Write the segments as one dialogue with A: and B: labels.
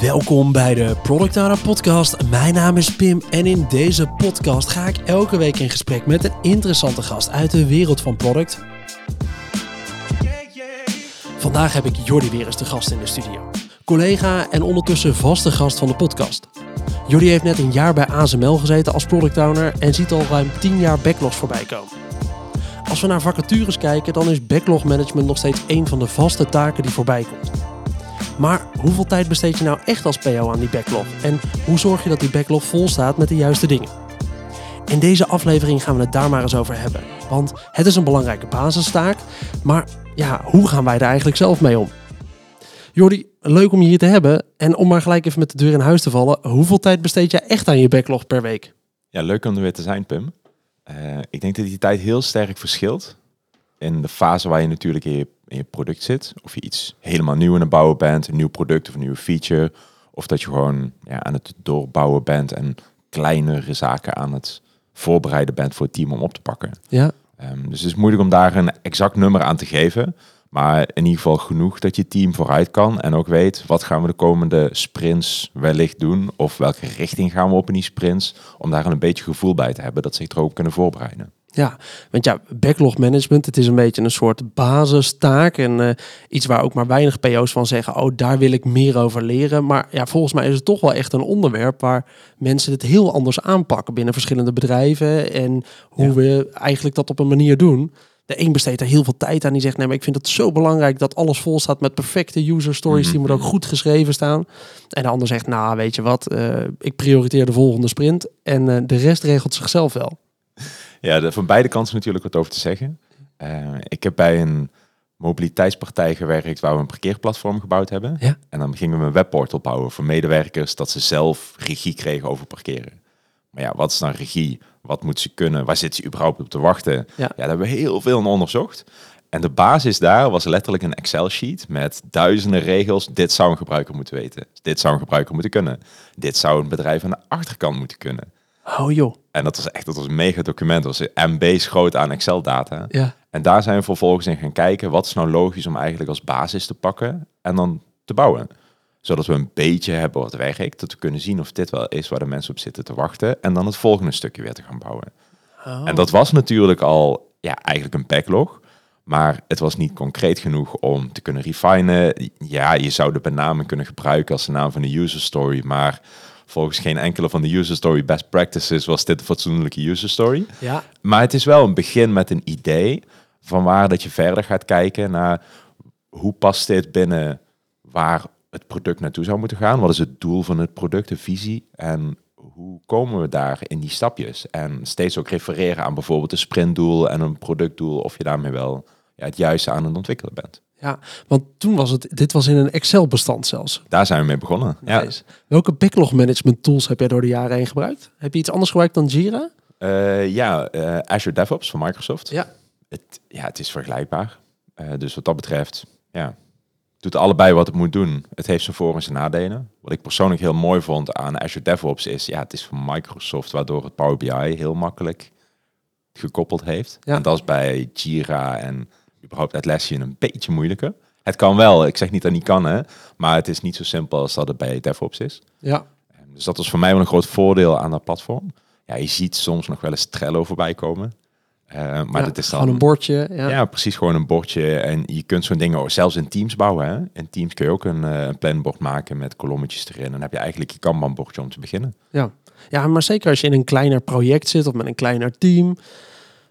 A: Welkom bij de Product Podcast. Mijn naam is Pim en in deze podcast ga ik elke week in gesprek met een interessante gast uit de wereld van product. Vandaag heb ik Jordi weer eens de gast in de studio. Collega en ondertussen vaste gast van de podcast. Jordi heeft net een jaar bij ASML gezeten als product owner en ziet al ruim 10 jaar backlogs voorbij komen. Als we naar vacatures kijken, dan is backlog management nog steeds een van de vaste taken die voorbij komt. Maar hoeveel tijd besteed je nou echt als PO aan die backlog? En hoe zorg je dat die backlog vol staat met de juiste dingen? In deze aflevering gaan we het daar maar eens over hebben. Want het is een belangrijke basistaak. Maar ja, hoe gaan wij er eigenlijk zelf mee om? Jordi, leuk om je hier te hebben. En om maar gelijk even met de deur in huis te vallen. Hoeveel tijd besteed jij echt aan je backlog per week?
B: Ja, leuk om er weer te zijn, Pim. Uh, ik denk dat die tijd heel sterk verschilt. In de fase waar je natuurlijk in je, in je, product zit. Of je iets helemaal nieuw in het bouwen bent. Een nieuw product of een nieuwe feature. Of dat je gewoon ja, aan het doorbouwen bent. En kleinere zaken aan het voorbereiden bent voor het team om op te pakken.
A: Ja.
B: Um, dus het is moeilijk om daar een exact nummer aan te geven. Maar in ieder geval genoeg dat je team vooruit kan en ook weet wat gaan we de komende sprints wellicht doen of welke richting gaan we op in die sprints om daar een beetje gevoel bij te hebben dat ze zich erop kunnen voorbereiden.
A: Ja, want ja, backlog management, het is een beetje een soort basistaak en uh, iets waar ook maar weinig PO's van zeggen, oh daar wil ik meer over leren. Maar ja, volgens mij is het toch wel echt een onderwerp waar mensen het heel anders aanpakken binnen verschillende bedrijven en hoe ja. we eigenlijk dat op een manier doen. De een besteedt er heel veel tijd aan. Die zegt, nee, maar ik vind het zo belangrijk dat alles vol staat met perfecte user stories. Die moeten ook goed geschreven staan. En de ander zegt, nou, weet je wat, uh, ik prioriteer de volgende sprint. En uh, de rest regelt zichzelf wel.
B: Ja, van beide kanten natuurlijk wat over te zeggen. Uh, ik heb bij een mobiliteitspartij gewerkt waar we een parkeerplatform gebouwd hebben.
A: Ja.
B: En dan gingen we een webportal bouwen voor medewerkers dat ze zelf regie kregen over parkeren. Maar ja, wat is dan regie? Wat moet ze kunnen? Waar zit ze überhaupt op te wachten? Ja,
A: ja
B: daar hebben we heel veel onderzocht. En de basis daar was letterlijk een Excel-sheet met duizenden regels. Dit zou een gebruiker moeten weten. Dit zou een gebruiker moeten kunnen. Dit zou een bedrijf aan de achterkant moeten kunnen.
A: Oh joh.
B: En dat was echt dat was een mega document. Dat was een MB's groot aan Excel-data.
A: Ja.
B: En daar zijn we vervolgens in gaan kijken. Wat is nou logisch om eigenlijk als basis te pakken en dan te bouwen zodat we een beetje hebben wat werkt. Dat we kunnen zien of dit wel is waar de mensen op zitten te wachten. En dan het volgende stukje weer te gaan bouwen.
A: Oh.
B: En dat was natuurlijk al ja, eigenlijk een backlog. Maar het was niet concreet genoeg om te kunnen refinen. Ja, je zou de benaming kunnen gebruiken als de naam van de user story. Maar volgens geen enkele van de user story best practices was dit een fatsoenlijke user story.
A: Ja.
B: Maar het is wel een begin met een idee van waar dat je verder gaat kijken naar hoe past dit binnen waar het product naartoe zou moeten gaan. Wat is het doel van het product, de visie en hoe komen we daar in die stapjes? En steeds ook refereren aan bijvoorbeeld een sprintdoel en een productdoel, of je daarmee wel ja, het juiste aan het ontwikkelen bent.
A: Ja, want toen was het, dit was in een Excel-bestand zelfs.
B: Daar zijn we mee begonnen. Ja.
A: Nice. Welke backlog management tools heb jij door de jaren heen gebruikt? Heb je iets anders gebruikt dan Jira?
B: Uh, ja, uh, Azure DevOps van Microsoft.
A: Ja.
B: Het, ja, het is vergelijkbaar. Uh, dus wat dat betreft, ja, doet allebei wat het moet doen. Het heeft zijn voor- en zijn nadelen. Wat ik persoonlijk heel mooi vond aan Azure DevOps is, ja, het is van Microsoft, waardoor het Power BI heel makkelijk gekoppeld heeft.
A: Ja.
B: En dat is bij Jira en überhaupt Atlassian een beetje moeilijker. Het kan wel, ik zeg niet dat het niet kan, hè, maar het is niet zo simpel als dat het bij DevOps is.
A: Ja.
B: Dus dat was voor mij wel een groot voordeel aan dat platform. Ja, je ziet soms nog wel eens Trello voorbij komen. Uh, maar
A: ja,
B: dat is dan
A: gewoon een bordje. Ja.
B: ja. precies gewoon een bordje. En je kunt zo'n dingen ook zelfs in Teams bouwen. Hè? In Teams kun je ook een, uh, planbord maken met kolommetjes erin. En dan heb je eigenlijk je Kanban-bordje om te beginnen.
A: Ja. ja, maar zeker als je in een kleiner project zit of met een kleiner team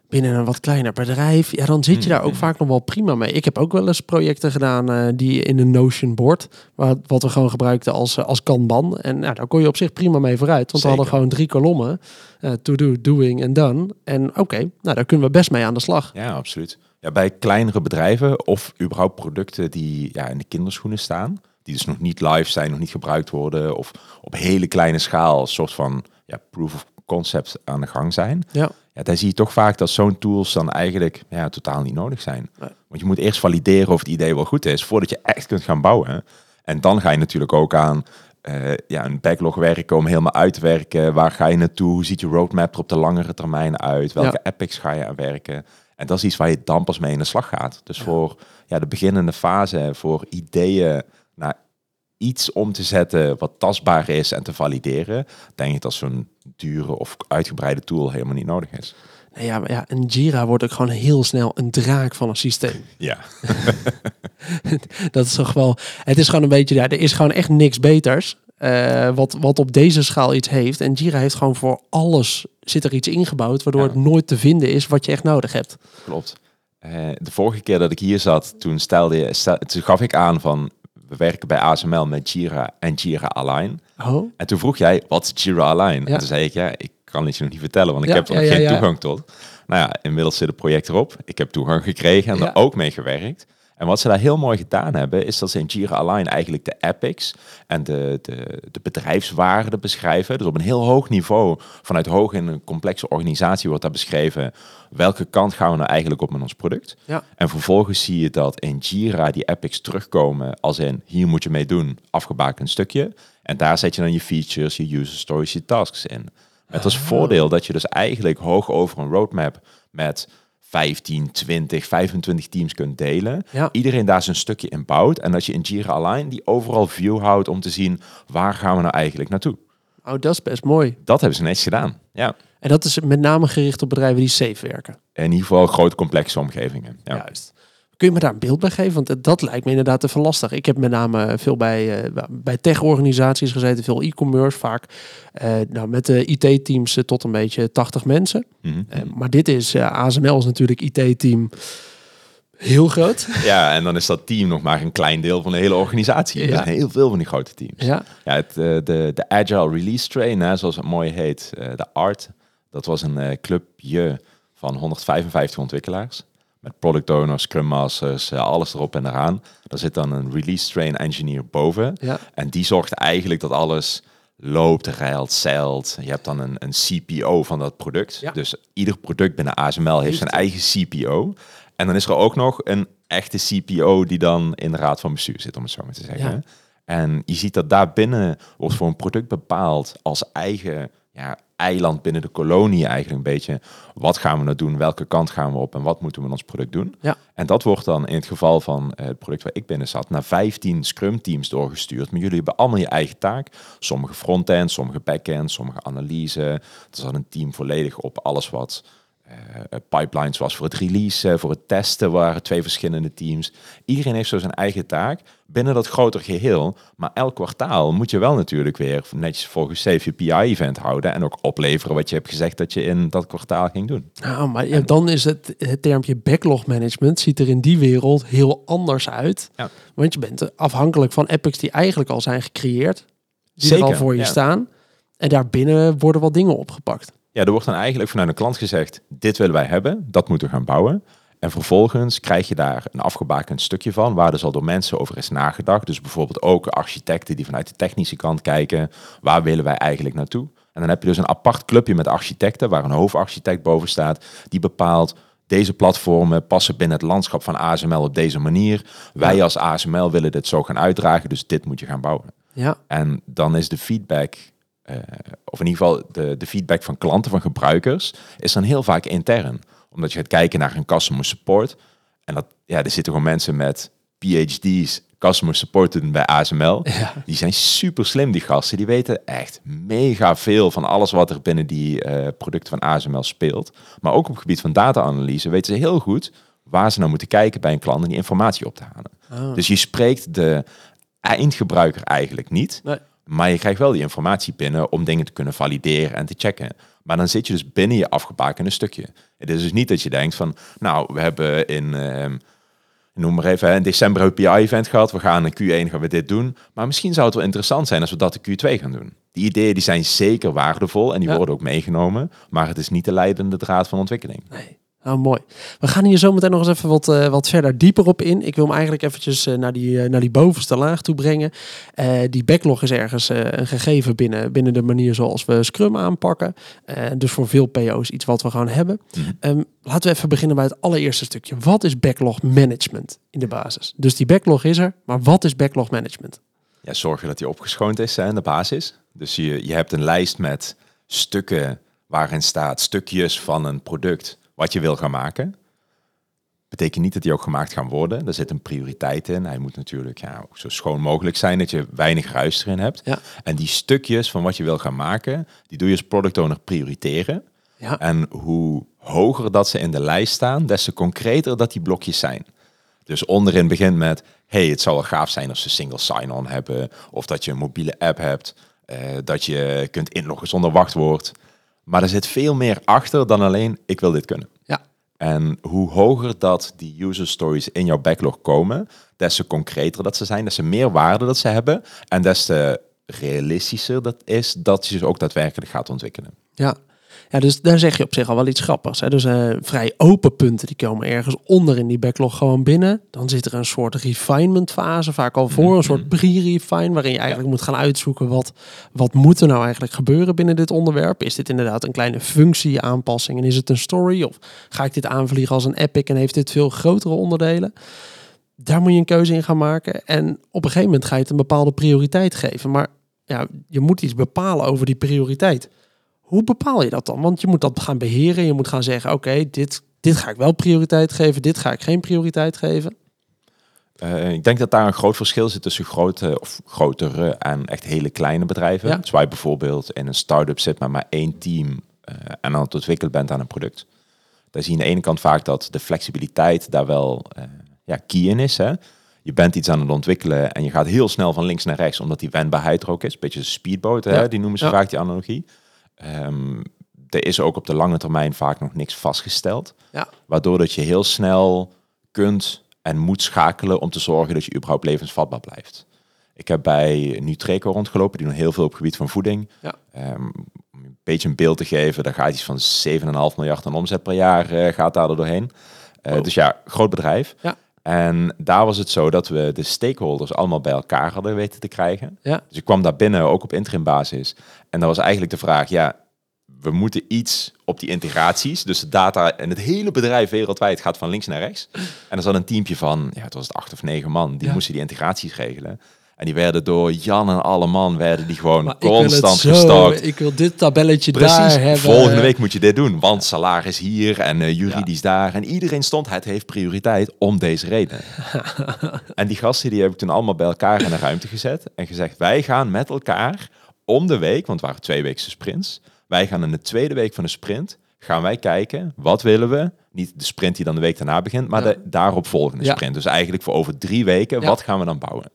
A: binnen een wat kleiner bedrijf, ja, dan zit je daar ook vaak nog wel prima mee. Ik heb ook wel eens projecten gedaan uh, die in een Notion board, wat, wat we gewoon gebruikten als, uh, als Kanban. En nou, daar kon je op zich prima mee vooruit, want
B: Zeker.
A: we hadden gewoon drie kolommen, uh, to do, doing en done. En oké, okay, nou daar kunnen we best mee aan de slag.
B: Ja, absoluut. Ja, bij kleinere bedrijven of überhaupt producten die ja, in de kinderschoenen staan, die dus nog niet live zijn, nog niet gebruikt worden, of op hele kleine schaal, een soort van ja, proof of concept aan de gang zijn.
A: Ja.
B: Ja, daar zie je toch vaak dat zo'n tools dan eigenlijk ja, totaal niet nodig zijn.
A: Nee.
B: Want je moet eerst valideren of het idee wel goed is, voordat je echt kunt gaan bouwen. En dan ga je natuurlijk ook aan uh, ja, een backlog werken om helemaal uit te werken. Waar ga je naartoe? Hoe ziet je roadmap er op de langere termijn uit? Welke
A: Ja.
B: epics ga je aan werken? En dat is iets waar je dan pas mee in de slag gaat. Dus
A: Ja.
B: voor ja, de beginnende fase, voor ideeën naar iets om te zetten wat tastbaar is en te valideren, denk ik dat zo'n dure of uitgebreide tool helemaal niet nodig is.
A: Nou ja, maar ja, een Jira wordt ook gewoon heel snel een draak van een systeem.
B: Ja,
A: dat is toch wel. Het is gewoon een beetje. Ja, er is gewoon echt niks beters. eh, wat, wat op deze schaal iets heeft. En Jira heeft gewoon voor alles zit er iets ingebouwd, waardoor
B: Ja.
A: het nooit te vinden is wat je echt nodig hebt.
B: klopt. Eh, de vorige keer dat ik hier zat, toen, stelde je, stel, toen gaf ik aan van we werken bij ASML met Jira en Jira Align.
A: Oh,
B: En toen vroeg jij, wat is Jira Align?
A: Ja.
B: En toen zei ik, ja, ik kan het je nog niet vertellen, want ik heb er geen toegang tot. Nou ja, inmiddels zit het project erop. Ik heb toegang gekregen en er ook mee gewerkt. En wat ze daar heel mooi gedaan hebben, is dat ze in Jira Align eigenlijk de epics en de, de, de bedrijfswaarden beschrijven. Dus op een heel hoog niveau, vanuit hoog in een complexe organisatie wordt daar beschreven welke kant gaan we nou eigenlijk op met ons product.
A: Ja.
B: En vervolgens zie je dat in Jira die epics terugkomen als in hier moet je mee doen, afgebakend stukje. En daar zet je dan je features, je user stories, je tasks in. Met als voordeel dat je dus eigenlijk hoog over een roadmap met 15, 20, 25 teams kunt delen.
A: Ja.
B: Iedereen daar zijn stukje in bouwt. En dat je in Jira Align die overal view houdt om te zien waar gaan we nou eigenlijk naartoe.
A: oh, dat is best mooi.
B: Dat hebben ze netjes gedaan. Ja.
A: En dat is met name gericht op bedrijven die safe werken.
B: In ieder geval grote complexe omgevingen. Ja.
A: Juist. Kun je me daar een beeld bij geven? Want dat lijkt me inderdaad te veel lastig. Ik heb met name veel bij, eh, bij tech-organisaties gezeten, veel e-commerce vaak. Eh, nou, met de IT-teams eh, tot een beetje 80 mensen.
B: Mhm.
A: Maar dit is, ASML is natuurlijk IT-team heel groot.
B: ja, en dan is dat team nog maar een klein deel van de hele organisatie. Er
A: Ja.
B: zijn heel veel van die grote teams.
A: ja,
B: Ja, het, de, de Agile Release Train, hè, zoals het mooi heet, de ART, dat was een clubje van 155 ontwikkelaars. Met product owners, scrum masters, eh, alles erop en eraan. Daar zit dan een release train engineer boven.
A: ja,
B: En die zorgt eigenlijk dat alles loopt, rijlt, zeilt. Je hebt dan een, een CPO van dat product.
A: Ja.
B: Dus ieder product binnen ASML heeft zijn eigen CPO. En dan is er ook nog een echte CPO die dan in de raad van bestuur zit, om het zo maar te zeggen.
A: Ja.
B: En je ziet dat daar binnen wordt voor een product bepaald als eigen ja, eiland binnen de kolonie eigenlijk een beetje. Wat gaan we nou doen? Welke kant gaan we op? En wat moeten we met ons product doen?
A: Ja.
B: En dat wordt dan in het geval van eh, het product waar ik binnen zat, naar 15 Scrum teams doorgestuurd. Maar jullie hebben allemaal je eigen taak. Sommige frontend, sommige backend, sommige analyse. Er zat een team volledig op alles wat pipelines was voor het release, voor het testen waren twee verschillende teams. Iedereen heeft zo zijn eigen taak binnen dat groter geheel. Maar elk kwartaal moet je wel natuurlijk weer netjes volgens Save je PI-event houden en ook opleveren wat je hebt gezegd dat je in dat kwartaal ging doen.
A: Nou, maar ja, dan is het, het termpje backlog management ziet er in die wereld heel anders uit.
B: Ja.
A: Want je bent afhankelijk van epics die eigenlijk al zijn gecreëerd. Die er al voor je
B: ja.
A: staan. En daarbinnen worden wat dingen opgepakt.
B: Ja, er wordt dan eigenlijk vanuit een klant gezegd, dit willen wij hebben, dat moeten we gaan bouwen. En vervolgens krijg je daar een afgebakend stukje van, waar dus al door mensen over is nagedacht. Dus bijvoorbeeld ook architecten die vanuit de technische kant kijken, waar willen wij eigenlijk naartoe? En dan heb je dus een apart clubje met architecten, waar een hoofdarchitect boven staat, die bepaalt, deze platformen passen binnen het landschap van ASML op deze manier. Wij als ASML willen dit zo gaan uitdragen, dus dit moet je gaan bouwen.
A: Ja,
B: En dan is de feedback, of in ieder geval de, de feedback van klanten, van gebruikers, is dan heel vaak intern. Omdat je gaat kijken naar een customer support. En dat, ja, er zitten gewoon mensen met PhD's, customer support doen bij ASML.
A: ja.
B: Die zijn super slim, die gasten. Die weten echt mega veel van alles wat er binnen die eh, producten van ASML speelt. Maar ook op het gebied van data-analyse weten ze heel goed waar ze nou moeten kijken bij een klant en die informatie op te halen.
A: Oh.
B: Dus je spreekt de eindgebruiker eigenlijk niet.
A: Nee.
B: Maar je krijgt wel die informatie binnen om dingen te kunnen valideren en te checken. Maar dan zit je dus binnen je afgebakende stukje. Het is dus niet dat je denkt van, nou, we hebben in, ehm, noem maar even, in december een PI-event gehad. We gaan in Q1 gaan we dit doen. Maar misschien zou het wel interessant zijn als we dat in Q2 gaan doen. Die ideeën die zijn zeker waardevol en die
A: Ja.
B: worden ook meegenomen. Maar het is niet de leidende draad van ontwikkeling.
A: Nee. Nou, mooi. We gaan hier zo meteen nog eens even wat, eh, wat verder dieper op in. Ik wil hem eigenlijk eventjes eh, naar, die, eh, naar die bovenste laag toe brengen. Die backlog is ergens een gegeven binnen, binnen de manier zoals we Scrum aanpakken. Dus voor veel PO's iets wat we gewoon hebben.
B: Mhm.
A: Ehm, laten we even beginnen bij het allereerste stukje. Wat is backlog management in de basis? Dus die backlog is er, maar wat is backlog management?
B: ja, zorgen dat die opgeschoond is hè, in de basis. Dus je, je hebt een lijst met stukken waarin staat stukjes van een product wat je wil gaan maken. Betekent niet dat die ook gemaakt gaan worden. Er zit een prioriteit in. Hij moet natuurlijk ja, ook zo schoon mogelijk zijn dat je weinig ruis erin hebt.
A: Ja.
B: En die stukjes van wat je wil gaan maken, die doe je als product owner prioriteren.
A: Ja.
B: En hoe hoger dat ze in de lijst staan, des te concreter dat die blokjes zijn. Dus onderin begint met, hey, het zou wel gaaf zijn als ze single sign-on hebben, of dat je een mobiele app hebt, eh, dat je kunt inloggen zonder wachtwoord. Maar er zit veel meer achter dan alleen, ik wil dit kunnen.
A: Ja.
B: En hoe hoger dat die user stories in jouw backlog komen, des te concreter dat ze zijn, des te meer waarde dat ze hebben en des te realistischer dat is dat je ze ook daadwerkelijk gaat ontwikkelen.
A: Ja. Ja, dus daar zeg je op zich al wel iets grappigs. Hè? Dus eh, vrij open punten die komen ergens onder in die backlog gewoon binnen. Dan zit er een soort refinement fase, vaak al voor, een soort pre-refine, waarin je eigenlijk moet gaan uitzoeken wat, wat moet er nou eigenlijk gebeuren binnen dit onderwerp. Is dit inderdaad een kleine functie aanpassing en is het een story? Of ga ik dit aanvliegen als een epic en heeft dit veel grotere onderdelen? Daar moet je een keuze in gaan maken. En op een gegeven moment ga je het een bepaalde prioriteit geven. Maar ja, je moet iets bepalen over die prioriteit. Hoe bepaal je dat dan? Want je moet dat gaan beheren. Je moet gaan zeggen, oké, dit, dit ga ik wel prioriteit geven. Dit ga ik geen prioriteit geven.
B: Uh, ik denk dat daar een groot verschil zit tussen grote of grotere en echt hele kleine bedrijven.
A: Ja.
B: Dus waar je bijvoorbeeld in een start-up zit met maar één team uh, en aan het ontwikkelen bent aan een product. Daar zie je aan de ene kant vaak dat de flexibiliteit daar wel uh, ja, key in is. Hè? Je bent iets aan het ontwikkelen en je gaat heel snel van links naar rechts, omdat die wendbaarheid er ook is. Beetje een speedboot, hè?
A: Ja.
B: die noemen ze
A: Ja.
B: vaak die analogie. Um, er is ook op de lange termijn vaak nog niks vastgesteld.
A: Ja.
B: Waardoor dat je heel snel kunt en moet schakelen om te zorgen dat je überhaupt levensvatbaar blijft. Ik heb bij Nutreco rondgelopen, die doen heel veel op het gebied van voeding.
A: Ja.
B: Um, om een beetje een beeld te geven, daar gaat iets van 7,5 miljard aan omzet per jaar uh, gaat daar doorheen. Uh,
A: Wow.
B: Dus ja, groot bedrijf.
A: Ja.
B: En daar was het zo dat we de stakeholders allemaal bij elkaar hadden weten te krijgen.
A: Ja.
B: Dus ik kwam daar binnen, ook op interim basis. En dat was eigenlijk de vraag, ja, we moeten iets op die integraties. Dus de data en het hele bedrijf wereldwijd gaat van links naar rechts. En er zat een teampje van, ja, het was het acht of negen man, die
A: Ja.
B: moesten die integraties regelen. En die werden door Jan en alle man, werden die gewoon
A: Maar ik wil het
B: constant
A: zo,
B: gestakt.
A: Ik wil dit tabelletje
B: Precies,
A: daar hebben.
B: volgende week moet je dit doen, want salaris hier en eh, juridisch daar. En iedereen stond, het heeft prioriteit om deze reden. en die gasten die heb ik toen allemaal bij elkaar in een ruimte gezet en gezegd, wij gaan met elkaar om de week, want het waren twee weekse sprints, wij gaan in de tweede week van de sprint, gaan wij kijken, wat willen we? Niet de sprint die dan de week daarna begint, maar
A: Ja.
B: de daaropvolgende
A: Ja.
B: sprint. Dus eigenlijk voor over drie weken, wat gaan we dan bouwen?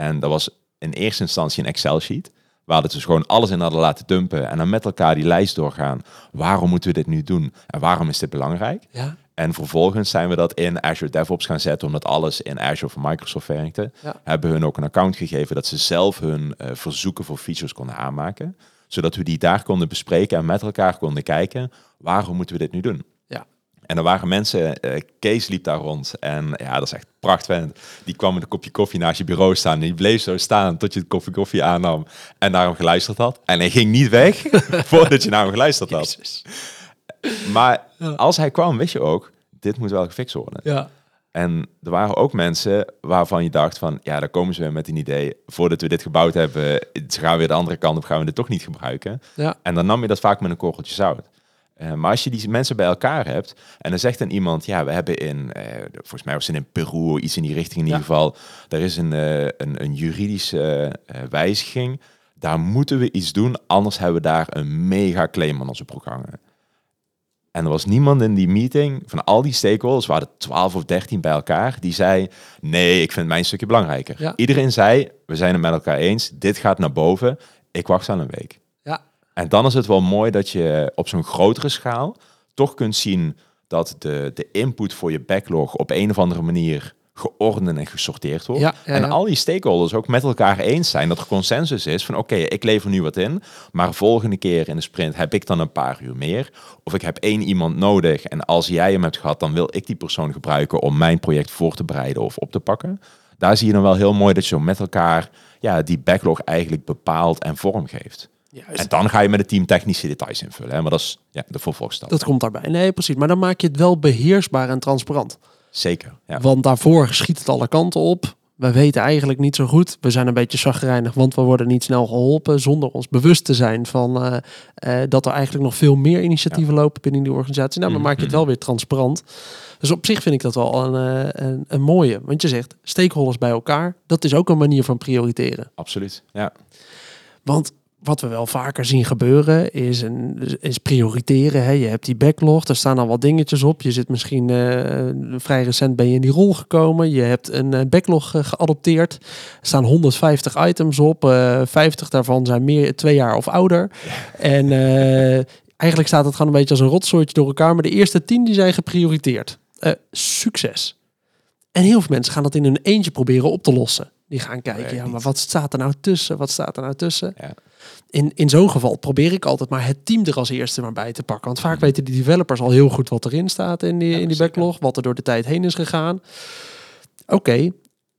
B: En dat was in eerste instantie een Excel-sheet. Waar het dus gewoon alles in hadden laten dumpen. En dan met elkaar die lijst doorgaan. Waarom moeten we dit nu doen? En waarom is dit belangrijk?
A: Ja,
B: En vervolgens zijn we dat in Azure DevOps gaan zetten. Omdat alles in Azure van Microsoft werkte.
A: Ja.
B: Hebben hun ook een account gegeven dat ze zelf hun eh, verzoeken voor features konden aanmaken. Zodat we die daar konden bespreken en met elkaar konden kijken. Waarom moeten we dit nu doen? En er waren mensen, eh Kees liep daar rond. En ja, dat is echt prachtig. Die kwam met een kopje koffie naast je bureau staan. En die bleef zo staan tot je het koffie koffie aannam. En naar hem geluisterd had. En hij ging niet weg voordat je naar hem geluisterd had.
A: Jezus.
B: Maar als hij kwam, wist je ook, dit moet wel gefixt worden.
A: Ja,
B: En er waren ook mensen waarvan je dacht van, ja, daar komen ze weer met een idee. Voordat we dit gebouwd hebben, ze gaan weer de andere kant op, gaan we dit toch niet gebruiken.
A: ja,
B: En dan nam je dat vaak met een korreltje zout. Eh, maar als je die mensen bij elkaar hebt en dan zegt dan iemand, ja, we hebben in, eh, volgens mij was het in Peru, iets in die richting in
A: Ja.
B: ieder geval, er is een, eh, een, een juridische wijziging. Daar moeten we iets doen, anders hebben we daar een mega claim aan onze programma. En er was niemand in die meeting van al die stakeholders, waren er 12 of 13 bij elkaar, die zei: Nee, ik vind mijn stukje belangrijker.
A: Ja.
B: Iedereen zei: We zijn het met elkaar eens, dit gaat naar boven. Ik wacht wel een week. En dan is het wel mooi dat je op zo'n grotere schaal toch kunt zien dat de, de input voor je backlog op een of andere manier geordend en gesorteerd wordt.
A: Ja, ja,
B: en al die stakeholders ook met elkaar eens zijn dat er consensus is van oké, ik lever nu wat in, maar volgende keer in de sprint heb ik dan een paar uur meer. Of ik heb één iemand nodig en als jij hem hebt gehad, dan wil ik die persoon gebruiken om mijn project voor te bereiden of op te pakken. Daar zie je dan wel heel mooi dat je zo met elkaar ja, die backlog eigenlijk bepaalt en vorm geeft.
A: Juist.
B: En dan ga je met het team technische details invullen. Hè? Maar dat is ja, de vervolgstap.
A: Dat komt daarbij. Nee, precies. Maar dan maak je het wel beheersbaar en transparant.
B: Zeker. Ja.
A: Want daarvoor schiet het alle kanten op. We weten eigenlijk niet zo goed. We zijn een beetje chagrijnig, want we worden niet snel geholpen zonder ons bewust te zijn van eh, eh, dat er eigenlijk nog veel meer initiatieven lopen binnen die organisatie. Nou, dan maak je het wel weer transparant. Dus op zich vind ik dat wel een, eh, een, een mooie. Want je zegt stakeholders bij elkaar, dat is ook een manier van prioriteren.
B: Absoluut, ja.
A: Want wat we wel vaker zien gebeuren is, een, is prioriteren. Hè. Je hebt die backlog, daar staan al wat dingetjes op. Je zit misschien eh, vrij recent ben je in die rol gekomen. Je hebt een eh, backlog uh, geadopteerd. Er staan 150 items op. 50 daarvan zijn meer twee jaar of ouder. En eigenlijk staat het gewoon een beetje als een rotsoortje door elkaar. Maar de eerste 10 die zijn geprioriteerd. succes. En heel veel mensen gaan dat in hun eentje proberen op te lossen. Die gaan kijken, ja, maar wat staat er nou tussen? Wat staat er nou tussen? Ja in, in zo'n geval probeer ik altijd maar het team er als eerste maar bij te pakken. Want vaak weten die developers al heel goed wat erin staat in die, in die backlog, wat er door de tijd heen is gegaan. Oké,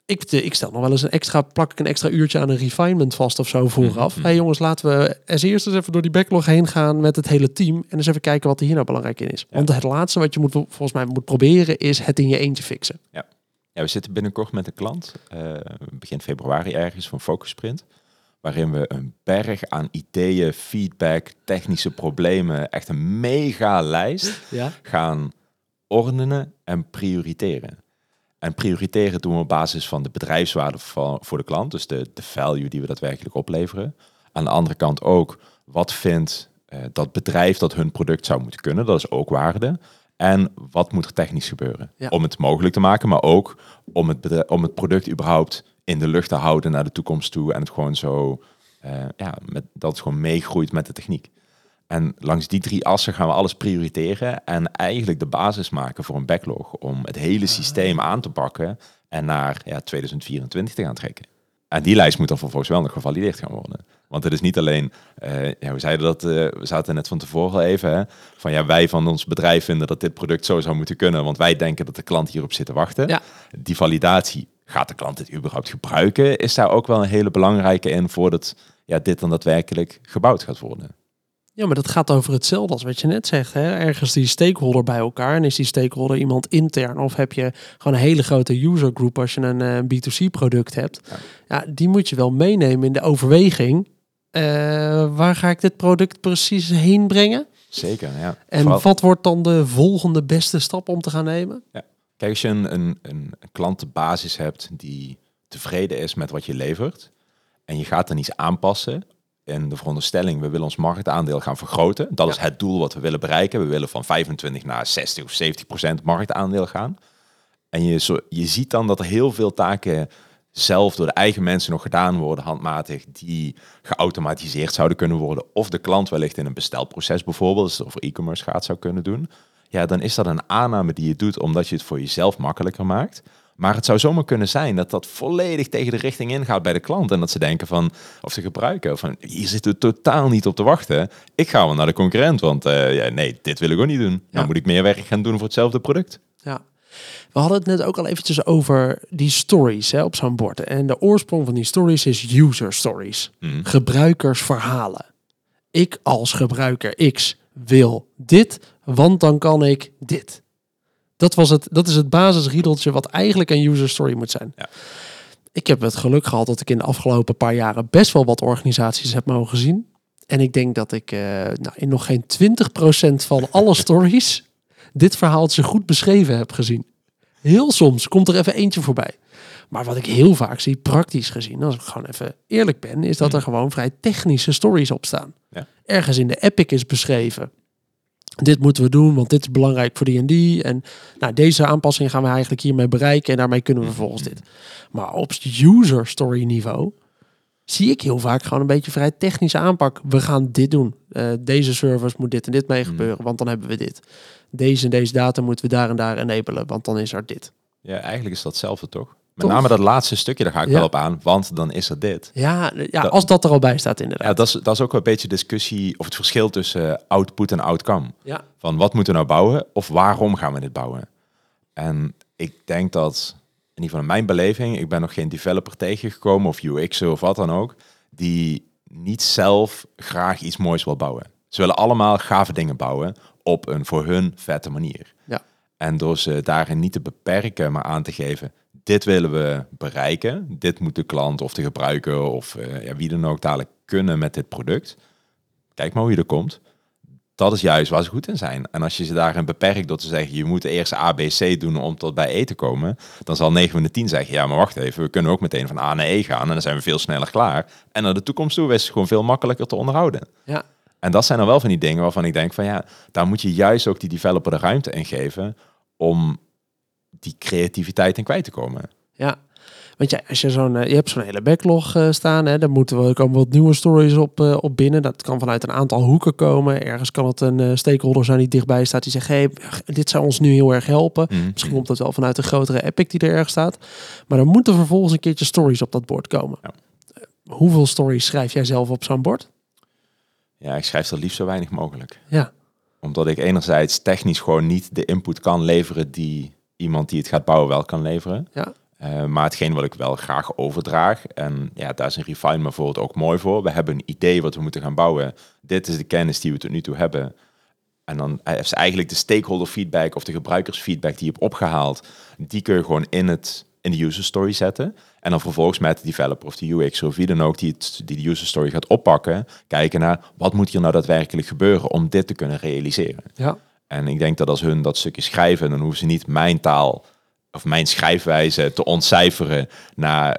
A: ik, ik stel nog wel eens een extra, plak ik een extra uurtje aan een refinement vast of zo vooraf. Hé hey jongens, laten we als eerste eens even door die backlog heen gaan met het hele team. En eens even kijken wat er hier nou belangrijk in is. Want het laatste wat je moet, volgens mij moet proberen is het in je eentje fixen.
B: Ja. Ja, we zitten binnenkort met een klant, uh, begin februari ergens, van Focus Sprint waarin we een berg aan ideeën, feedback, technische problemen, echt een mega lijst ja? gaan ordenen en prioriteren. En prioriteren doen we op basis van de bedrijfswaarde van, voor de klant, dus de, de value die we daadwerkelijk opleveren. Aan de andere kant ook, wat vindt uh, dat bedrijf dat hun product zou moeten kunnen, dat is ook waarde. En wat moet er technisch gebeuren om het mogelijk te maken, maar ook om het, om het product überhaupt in de lucht te houden naar de toekomst toe. En het gewoon zo, uh, ja, met, dat het gewoon meegroeit met de techniek. En langs die drie assen gaan we alles prioriteren en eigenlijk de basis maken voor een backlog om het hele systeem aan te pakken en naar ja, 2024 te gaan trekken. En die lijst moet dan vervolgens wel nog gevalideerd gaan worden. Want het is niet alleen, uh, ja, we zeiden dat, uh, we zaten net van tevoren al even, hè, van ja, wij van ons bedrijf vinden dat dit product zo zou moeten kunnen, want wij denken dat de klant hierop zit te wachten. Ja. Die validatie gaat de klant dit überhaupt gebruiken? Is daar ook wel een hele belangrijke in voordat ja, dit dan daadwerkelijk gebouwd gaat worden?
A: Ja, maar dat gaat over hetzelfde als wat je net zegt. Hè? Ergens die stakeholder bij elkaar. En is die stakeholder iemand intern? Of heb je gewoon een hele grote user group als je een eh, B2C-product hebt? Ja. ja. die moet je wel meenemen in de overweging. Uh, waar ga ik dit product precies heen brengen?
B: Zeker, ja.
A: En wat wordt dan de volgende beste stap om te gaan nemen?
B: Ja. Kijk, als je een, een, een klantenbasis hebt die tevreden is met wat je levert en je gaat er iets aanpassen in de veronderstelling, we willen ons marktaandeel gaan vergroten. Dat is het doel wat we willen bereiken. We willen van 25 naar 60 of 70 procent marktaandeel gaan. En je, zo, je ziet dan dat er heel veel taken zelf door de eigen mensen nog gedaan worden, handmatig, die geautomatiseerd zouden kunnen worden. Of de klant wellicht in een bestelproces bijvoorbeeld, als het over e-commerce gaat, zou kunnen doen ja, dan is dat een aanname die je doet omdat je het voor jezelf makkelijker maakt. Maar het zou zomaar kunnen zijn dat dat volledig tegen de richting ingaat bij de klant. En dat ze denken van, of ze gebruiken, van hier zitten we totaal niet op te wachten. Ik ga wel naar de concurrent, want uh, ja, nee, dit wil ik ook niet doen. Dan moet ik meer werk gaan doen voor hetzelfde product.
A: Ja. We hadden het net ook al eventjes over die stories hè, op zo'n bord. En de oorsprong van die stories is user stories. Mm. Gebruikersverhalen. Ik als gebruiker X wil dit, want dan kan ik dit. Dat, was het, dat is het basisriedeltje wat eigenlijk een user story moet zijn. Ja. Ik heb het geluk gehad dat ik in de afgelopen paar jaren best wel wat organisaties heb mogen zien. En ik denk dat ik uh, nou, in nog geen 20% van alle stories dit verhaaltje goed beschreven heb gezien. Heel soms komt er even eentje voorbij. Maar wat ik heel vaak zie, praktisch gezien, als ik gewoon even eerlijk ben, is dat er gewoon vrij technische stories op staan. Ja. Ergens in de epic is beschreven. Dit moeten we doen, want dit is belangrijk voor die en die. En nou, deze aanpassing gaan we eigenlijk hiermee bereiken. En daarmee kunnen we vervolgens dit. Maar op user story niveau zie ik heel vaak gewoon een beetje vrij technische aanpak. We gaan dit doen. Uh, deze service moet dit en dit mee gebeuren, want dan hebben we dit. Deze en deze data moeten we daar en daar enabelen, want dan is er dit.
B: Ja, eigenlijk is dat hetzelfde toch? Met name dat laatste stukje, daar ga ik wel op aan, want dan is er dit.
A: Ja, ja als dat er al bij staat inderdaad.
B: Ja, dat is, dat is ook een beetje discussie of het verschil tussen output en outcome. Ja. Van wat moeten we nou bouwen of waarom gaan we dit bouwen? En ik denk dat, in ieder geval in mijn beleving, ik ben nog geen developer tegengekomen of UX of wat dan ook, die niet zelf graag iets moois wil bouwen. Ze willen allemaal gave dingen bouwen op een voor hun vette manier. Ja. En door ze daarin niet te beperken, maar aan te geven, dit willen we bereiken. Dit moet de klant of de gebruiker of uh, ja, wie dan ook dadelijk kunnen met dit product. Kijk maar hoe je er komt. Dat is juist waar ze goed in zijn. En als je ze daarin beperkt door te zeggen, je moet eerst A, B, C doen om tot bij E te komen, dan zal 9 van de 10 zeggen, ja, maar wacht even, we kunnen ook meteen van A naar E gaan en dan zijn we veel sneller klaar. En naar de toekomst toe is het gewoon veel makkelijker te onderhouden.
A: Ja.
B: En dat zijn dan wel van die dingen waarvan ik denk van ja, daar moet je juist ook die developer de ruimte in geven om die creativiteit in kwijt te komen.
A: Ja, want ja, als je zo'n, uh, je hebt zo'n hele backlog uh, staan, hè, dan moeten we komen wat nieuwe stories op, uh, op binnen. Dat kan vanuit een aantal hoeken komen. Ergens kan het een stakeholder zijn die dichtbij staat, die zegt, hey, dit zou ons nu heel erg helpen. Mm. Misschien komt dat wel vanuit een grotere epic die er erg staat. Maar dan moeten vervolgens een keertje stories op dat bord komen. Ja. hoeveel stories schrijf jij zelf op zo'n bord?
B: Ja, ik schrijf er liefst zo weinig mogelijk.
A: Ja.
B: Omdat ik enerzijds technisch gewoon niet de input kan leveren die iemand die het gaat bouwen wel kan leveren.
A: Ja.
B: Uh, maar hetgeen wat ik wel graag overdraag, en ja, daar is een refinement bijvoorbeeld ook mooi voor. We hebben een idee wat we moeten gaan bouwen. Dit is de kennis die we tot nu toe hebben. En dan is eigenlijk de stakeholder feedback of de gebruikersfeedback die je hebt opgehaald, die kun je gewoon in, het, in de user story zetten. En dan vervolgens met de developer of de UX of wie dan ook die, het, die de user story gaat oppakken, kijken naar wat moet hier nou daadwerkelijk gebeuren om dit te kunnen realiseren.
A: Ja.
B: En ik denk dat als hun dat stukje schrijven, dan hoeven ze niet mijn taal of mijn schrijfwijze te ontcijferen naar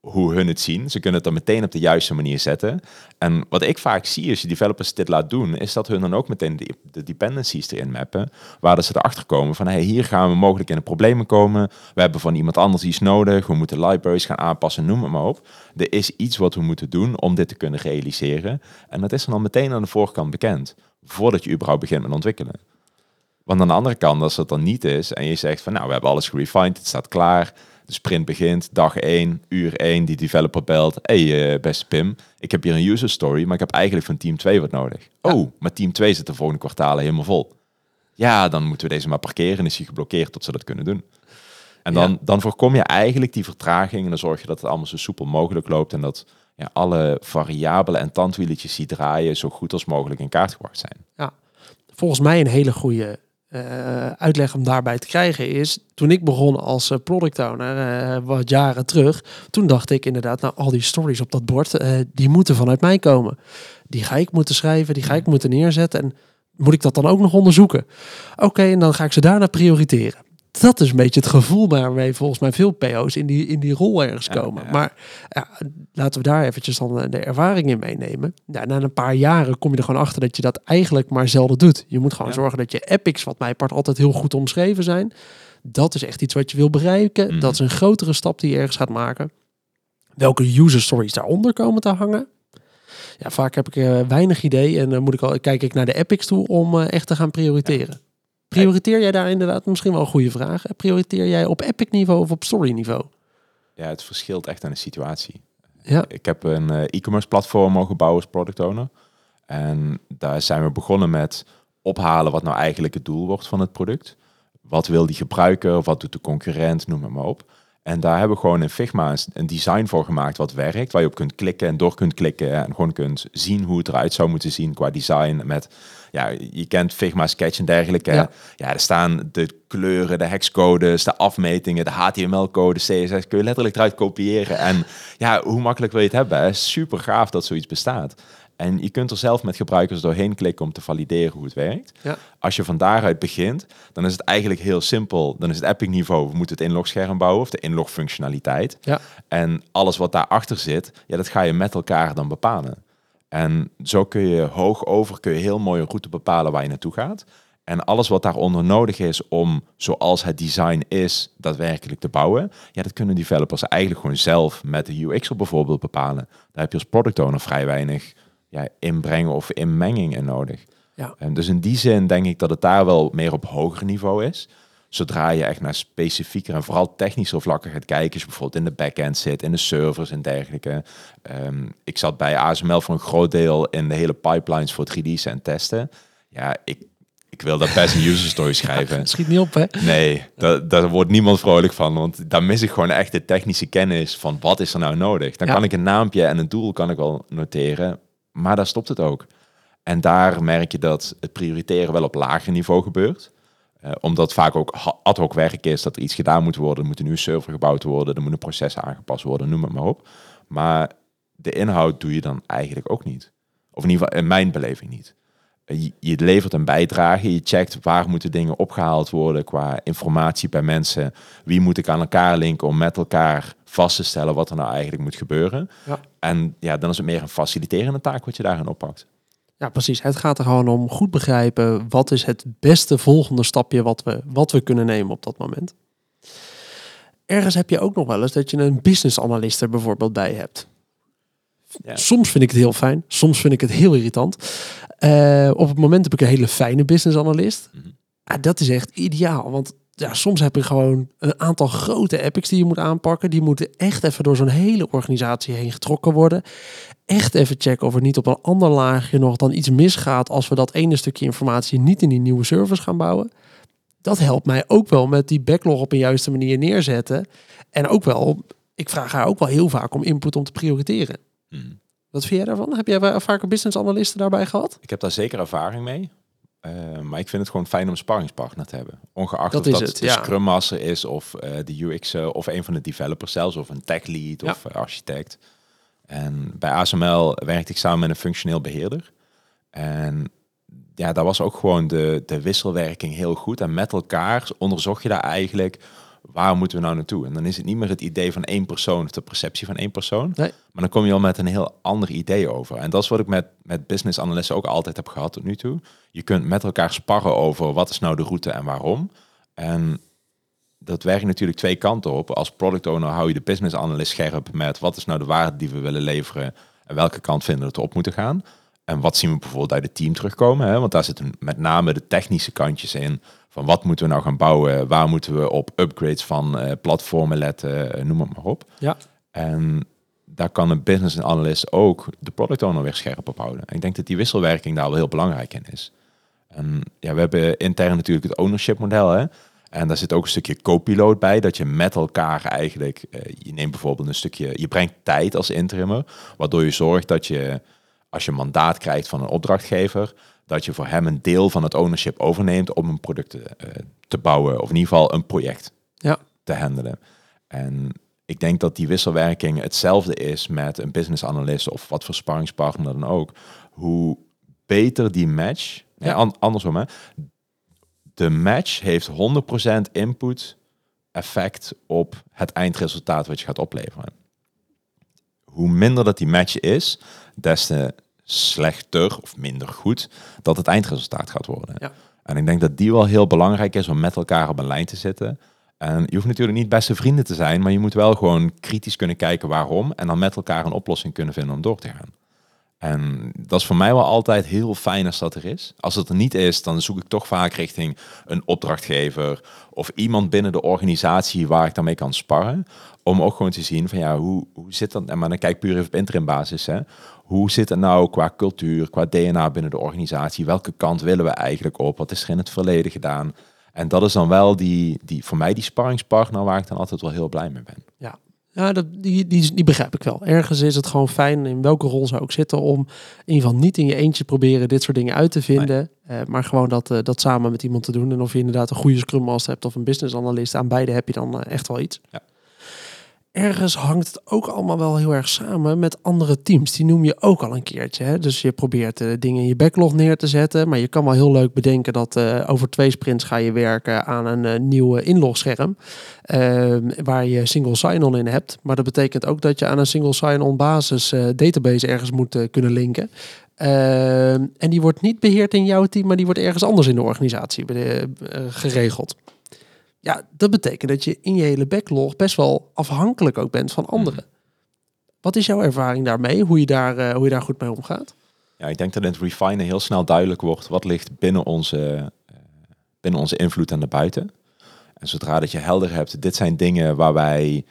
B: hoe hun het zien. Ze kunnen het dan meteen op de juiste manier zetten. En wat ik vaak zie als je developers dit laat doen, is dat hun dan ook meteen de, de dependencies erin mappen, waar ze erachter komen van hey, hier gaan we mogelijk in de problemen komen. We hebben van iemand anders iets nodig. We moeten libraries gaan aanpassen, noem het maar op. Er is iets wat we moeten doen om dit te kunnen realiseren. En dat is dan meteen aan de voorkant bekend, voordat je überhaupt begint met ontwikkelen. Want aan de andere kant, als het dan niet is en je zegt van nou, we hebben alles gerefined, het staat klaar, de sprint begint, dag 1, uur 1, die developer belt, hey uh, beste Pim, ik heb hier een user story, maar ik heb eigenlijk van team 2 wat nodig. Oh, maar team 2 zit de volgende kwartalen helemaal vol. Ja, dan moeten we deze maar parkeren en is hij geblokkeerd tot ze dat kunnen doen. En dan, dan voorkom je eigenlijk die vertraging en dan zorg je dat het allemaal zo soepel mogelijk loopt en dat ja, alle variabelen en tandwieletjes die draaien zo goed als mogelijk in kaart gebracht zijn.
A: Ja, volgens mij een hele goede uh, uitleg om daarbij te krijgen is, toen ik begon als uh, product owner, uh, wat jaren terug, toen dacht ik inderdaad, nou al die stories op dat bord, die moeten vanuit mij komen. Die ga ik moeten schrijven, die ga ik moeten neerzetten en moet ik dat dan ook nog onderzoeken? Oké, en dan ga ik ze daarna prioriteren dat is een beetje het gevoel waarmee volgens mij veel PO's in die, in die rol ergens komen. Maar ja, laten we daar eventjes dan de ervaring in meenemen. Na een paar jaren kom je er gewoon achter dat je dat eigenlijk maar zelden doet. Je moet gewoon zorgen dat je epics, wat mij part altijd heel goed omschreven zijn, dat is echt iets wat je wil bereiken. Mhm. Dat is een grotere stap die je ergens gaat maken. Welke user stories daaronder komen te hangen. Ja, vaak heb ik uh, weinig idee en dan moet ik al, kijk ik naar de epics toe om uh, echt te gaan prioriteren. Prioriteer jij daar inderdaad misschien wel een goede vraag? Prioriteer jij op epic niveau of op story niveau?
B: Ja, het verschilt echt aan de situatie.
A: Ja.
B: Ik heb een eh, e-commerce platform mogen bouwen als product owner. En daar zijn we begonnen met ophalen wat nou eigenlijk het doel wordt van het product. Wat wil die gebruiker? Wat doet de concurrent? Noem het maar op. En daar hebben we gewoon in Figma een design voor gemaakt wat werkt. Waar je op kunt klikken en door kunt klikken. En gewoon kunt zien hoe het eruit zou moeten zien qua design. Met, ja, je kent Figma Sketch en dergelijke. Ja, ja er staan de kleuren, de hexcodes, de afmetingen, de HTML-code, CSS. Kun je letterlijk eruit kopiëren. En ja, hoe makkelijk wil je het hebben? Super gaaf dat zoiets bestaat. En je kunt er zelf met gebruikers doorheen klikken om te valideren hoe het werkt.
A: Ja.
B: Als je van daaruit begint, dan is het eigenlijk heel simpel. Dan is het Epic niveau, we moeten het inlogscherm bouwen of de inlogfunctionaliteit.
A: Ja.
B: En alles wat daarachter zit, ja, dat ga je met elkaar dan bepalen. En zo kun je hoog over, kun je heel mooi een route bepalen waar je naartoe gaat. En alles wat daaronder nodig is om, zoals het design is, daadwerkelijk te bouwen, ja, dat kunnen developers eigenlijk gewoon zelf met de UX bijvoorbeeld bepalen. Daar heb je als product owner vrij weinig ja, inbrengen of inmenging in nodig.
A: Ja.
B: En dus in die zin denk ik dat het daar wel meer op hoger niveau is. Zodra je echt naar specifieker en vooral technische vlakken gaat kijken, als je bijvoorbeeld in de backend zit, in de servers en dergelijke. Ehm, ik zat bij ASML voor een groot deel in de hele pipelines voor 3D's en testen. Ja, ik, ik wil daar best een user story schrijven. Ja,
A: schiet niet op, hè?
B: Nee, daar, daar wordt niemand vrolijk van. Want daar mis ik gewoon echt de technische kennis van wat is er nou nodig. Dan kan ik een naampje en een doel kan ik wel noteren. Maar daar stopt het ook. En daar merk je dat het prioriteren wel op lager niveau gebeurt. Eh, omdat vaak ook ad hoc werk is, dat er iets gedaan moet worden. Er moet een nieuwe server gebouwd worden, er moet een proces aangepast worden, noem het maar op. Maar de inhoud doe je dan eigenlijk ook niet. Of in ieder geval in mijn beleving niet. Eh, Je, je levert een bijdrage, je checkt waar moeten dingen opgehaald worden qua informatie bij mensen. Wie moet ik aan elkaar linken om met elkaar vast te stellen wat er nou eigenlijk moet gebeuren.
A: Ja.
B: En ja, dan is het meer een faciliterende taak wat je daarin oppakt.
A: Ja, precies. Het gaat er gewoon om goed begrijpen wat is het beste volgende stapje wat we, wat we kunnen nemen op dat moment. Ergens heb je ook nog wel eens dat je een business analyst er bijvoorbeeld bij hebt.
B: Ja.
A: Soms vind ik het heel fijn, soms vind ik het heel irritant. Eh, op het moment heb ik een hele fijne business analyst.
B: Mhm.
A: Dat is echt ideaal, want ja, soms heb je gewoon een aantal grote epics die je moet aanpakken. Die moeten echt even door zo'n hele organisatie heen getrokken worden echt even checken of er niet op een ander laagje nog dan iets misgaat als we dat ene stukje informatie niet in die nieuwe servers gaan bouwen. Dat helpt mij ook wel met die backlog op een juiste manier neerzetten. En ook wel, ik vraag haar ook wel heel vaak om input om te prioriteren.
B: Mhm.
A: Wat vind jij daarvan? Heb jij vaker business analisten daarbij gehad?
B: Ik heb daar zeker ervaring mee. Eh, maar ik vind het gewoon fijn om een sparringspartner te hebben. Ongeacht
A: Dat
B: of dat
A: het,
B: de
A: ja.
B: Scrum Master is of eh, de UX eh, of een van de developers zelfs of een tech lead
A: Ja.
B: of architect. En bij ASML werkte ik samen met een functioneel beheerder. En ja, daar was ook gewoon de, de wisselwerking heel goed. En met elkaar onderzocht je daar eigenlijk waar moeten we nou naartoe. En dan is het niet meer het idee van één persoon of de perceptie van één persoon.
A: Nee.
B: Maar dan kom je al met een heel ander idee over. En dat is wat ik met, met business analisten ook altijd heb gehad tot nu toe. Je kunt met elkaar sparren over wat is nou de route en waarom. En dat werkt natuurlijk twee kanten op. Als product owner hou je de business analyst scherp met wat is nou de waarde die we willen leveren en welke kant vinden we we op moeten gaan. En wat zien we bijvoorbeeld uit het team terugkomen? Hè? Want daar zitten met name de technische kantjes in. Van wat moeten we nou gaan bouwen? Waar moeten we op upgrades van eh, platformen letten? Eh, noem het maar op.
A: Ja.
B: En daar kan een business analyst ook de product owner weer scherp op houden. En ik denk dat die wisselwerking daar wel heel belangrijk in is. En ja, we hebben intern natuurlijk het ownership model. Hè? En daar zit ook een stukje co-piloot bij, dat je met elkaar eigenlijk, eh, je neemt bijvoorbeeld een stukje, je brengt tijd als interimmer, waardoor je zorgt dat je, als je mandaat krijgt van een opdrachtgever, dat je voor hem een deel van het ownership overneemt om een product te, eh, te bouwen, of in ieder geval een project
A: Ja.
B: te handelen. En ik denk dat die wisselwerking hetzelfde is met een business analyst of wat voor sparringspartner dan ook. Hoe beter die match,
A: Ja.
B: ja. an- andersom hè, de match heeft 100% input effect op het eindresultaat wat je gaat opleveren. Hoe minder dat die match is, des te slechter of minder goed dat het eindresultaat gaat worden.
A: Ja.
B: En ik denk dat die wel heel belangrijk is om met elkaar op een lijn te zitten. En je hoeft natuurlijk niet beste vrienden te zijn, maar je moet wel gewoon kritisch kunnen kijken waarom en dan met elkaar een oplossing kunnen vinden om door te gaan. En dat is voor mij wel altijd heel fijn als dat er is. Als het er niet is, dan zoek ik toch vaak richting een opdrachtgever of iemand binnen de organisatie waar ik daarmee kan sparren. Om ook gewoon te zien van ja, hoe, hoe zit dat? En maar dan kijk puur even op interim basis. Hè. Hoe zit het nou qua cultuur, qua DNA binnen de organisatie? Welke kant willen we eigenlijk op? Wat is er in het verleden gedaan? En dat is dan wel die, die voor mij die sparringspartner waar ik dan altijd wel heel blij mee ben.
A: Ja, dat, die, die, die begrijp ik wel. Ergens is het gewoon fijn, in welke rol zou ik zitten, om in ieder geval niet in je eentje proberen dit soort dingen uit te vinden. eh, maar gewoon dat, eh, dat samen met iemand te doen. En of je inderdaad een goede Scrum Master hebt of een business analyst, aan beide heb je dan eh, echt wel iets.
B: Ja.
A: Ergens hangt het ook allemaal wel heel erg samen met andere teams. Die noem je ook al een keertje. Hè? Dus je probeert eh, dingen in je backlog neer te zetten. Maar je kan wel heel leuk bedenken dat eh, over twee sprints ga je werken aan een eh, nieuw inlogscherm. Ehm, waar je single sign-on in hebt. Maar dat betekent ook dat je aan een single sign-on basis database ergens moet kunnen linken. Ehm, en die wordt niet beheerd in jouw team, maar die wordt ergens anders in de organisatie geregeld. Ja, dat betekent dat je in je hele backlog best wel afhankelijk ook bent van anderen. Wat is jouw ervaring daarmee? Hoe je daar, eh, hoe je daar goed mee omgaat?
B: Ja, ik denk dat in het refinen heel snel duidelijk wordt wat ligt binnen onze, eh, binnen onze invloed en daarbuiten. En zodra dat je helder hebt, dit zijn dingen waar wij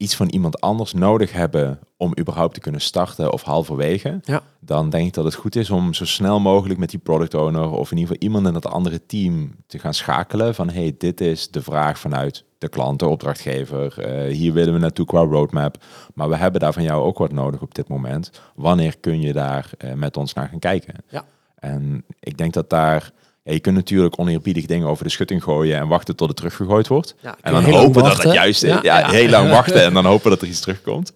B: iets van iemand anders nodig hebben om überhaupt te kunnen starten of halverwege,
A: Ja.
B: dan denk ik dat het goed is om zo snel mogelijk met die product owner of in ieder geval iemand in dat andere team te gaan schakelen van hey, dit is de vraag vanuit de klant, de opdrachtgever, eh, hier willen we naartoe qua roadmap, maar we hebben daar van jou ook wat nodig op dit moment. Wanneer kun je daar eh, met ons naar gaan kijken?
A: Ja.
B: En ik denk dat daar Ja, je kunt natuurlijk oneerbiedig dingen over de schutting gooien en wachten tot het teruggegooid wordt.
A: Ja,
B: En dan hopen dat het juist
A: Ja,
B: ja,
A: ja.
B: heel lang wachten en dan hopen dat er iets terugkomt.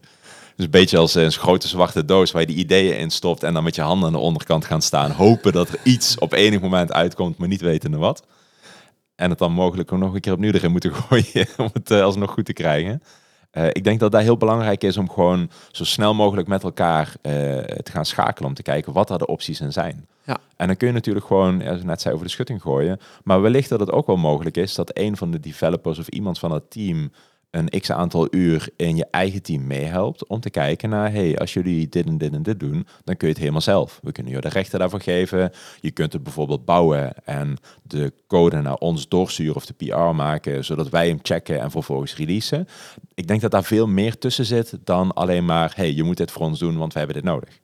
B: Dus een beetje als een grote zwarte doos waar je die ideeën in stopt en dan met je handen aan de onderkant gaan staan. Hopen dat er iets op enig moment uitkomt, maar niet wetende wat. En het dan mogelijk ook nog een keer opnieuw erin moeten gooien om het eh, alsnog goed te krijgen. Eh, ik denk dat dat heel belangrijk is om gewoon zo snel mogelijk met elkaar eh, te gaan schakelen. Om te kijken wat daar de opties in zijn.
A: Ja.
B: En dan kun je natuurlijk gewoon, ik net zei, over de schutting gooien. Maar wellicht dat het ook wel mogelijk is dat een van de developers of iemand van het team een x aantal uur in je eigen team meehelpt om te kijken naar, hey, als jullie dit en dit en dit doen, dan kun je het helemaal zelf. We kunnen je de rechten daarvoor geven. Je kunt het bijvoorbeeld bouwen en de code naar ons doorsturen of de PR maken, zodat wij hem checken en vervolgens releasen. Ik denk dat daar veel meer tussen zit dan alleen maar, hey, je moet dit voor ons doen, want we hebben dit nodig.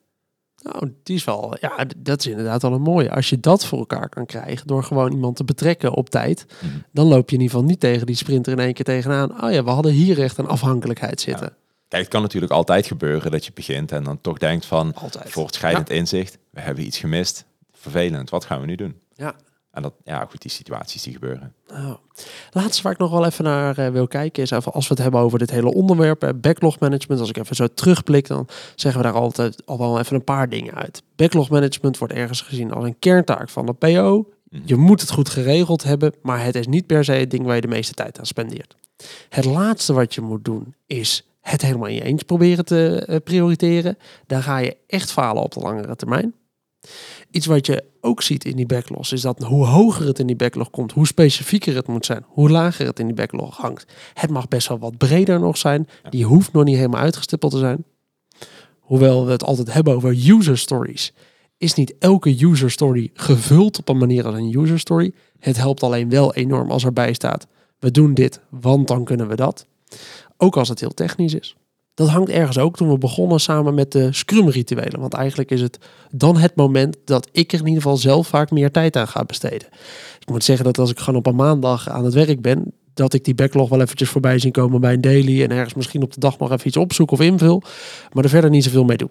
A: Nou, die is wel, ja, dat is inderdaad wel een mooie. Als je dat voor elkaar kan krijgen door gewoon iemand te betrekken op tijd,
B: Mhm.
A: dan loop je in ieder geval niet tegen die sprinter in één keer tegenaan. Oh ja, we hadden hier echt een afhankelijkheid zitten.
B: Kijk, het kan natuurlijk altijd gebeuren dat je begint en dan toch denkt van,
A: Altijd.
B: voortschrijdend inzicht, we hebben iets gemist, vervelend, wat gaan we nu doen?
A: Ja.
B: En dat, ja goed, die situaties die gebeuren.
A: Nou, laatste waar ik nog wel even naar eh, wil kijken is even als we het hebben over dit hele onderwerp, eh, backlog management. Als ik even zo terugblik, dan zeggen we daar altijd al wel even een paar dingen uit. Backlog management wordt ergens gezien als een kerntaak van de PO.
B: Mhm.
A: Je moet het goed geregeld hebben, maar het is niet per se het ding waar je de meeste tijd aan spendeert. Het laatste wat je moet doen is het helemaal in je eens proberen te eh, prioriteren. Daar ga je echt falen op de langere termijn. Iets wat je ook ziet in die backlogs is dat hoe hoger het in die backlog komt, hoe specifieker het moet zijn, hoe lager het in die backlog hangt. Het mag best wel wat breder nog zijn. Die hoeft nog niet helemaal uitgestippeld te zijn. Hoewel we het altijd hebben over user stories, is niet elke user story gevuld op een manier als een user story. Het helpt alleen wel enorm als erbij staat: we doen dit, want dan kunnen we dat. Ook als het heel technisch is. Dat hangt ergens ook toen we begonnen samen met de Scrum-rituelen. Want eigenlijk is het dan het moment dat ik er in ieder geval zelf vaak meer tijd aan ga besteden. Ik moet zeggen dat als ik gewoon op een maandag aan het werk ben, dat ik die backlog wel eventjes voorbij zien komen bij een daily en ergens misschien op de dag nog even iets opzoek of invul, maar er verder niet zoveel mee doe.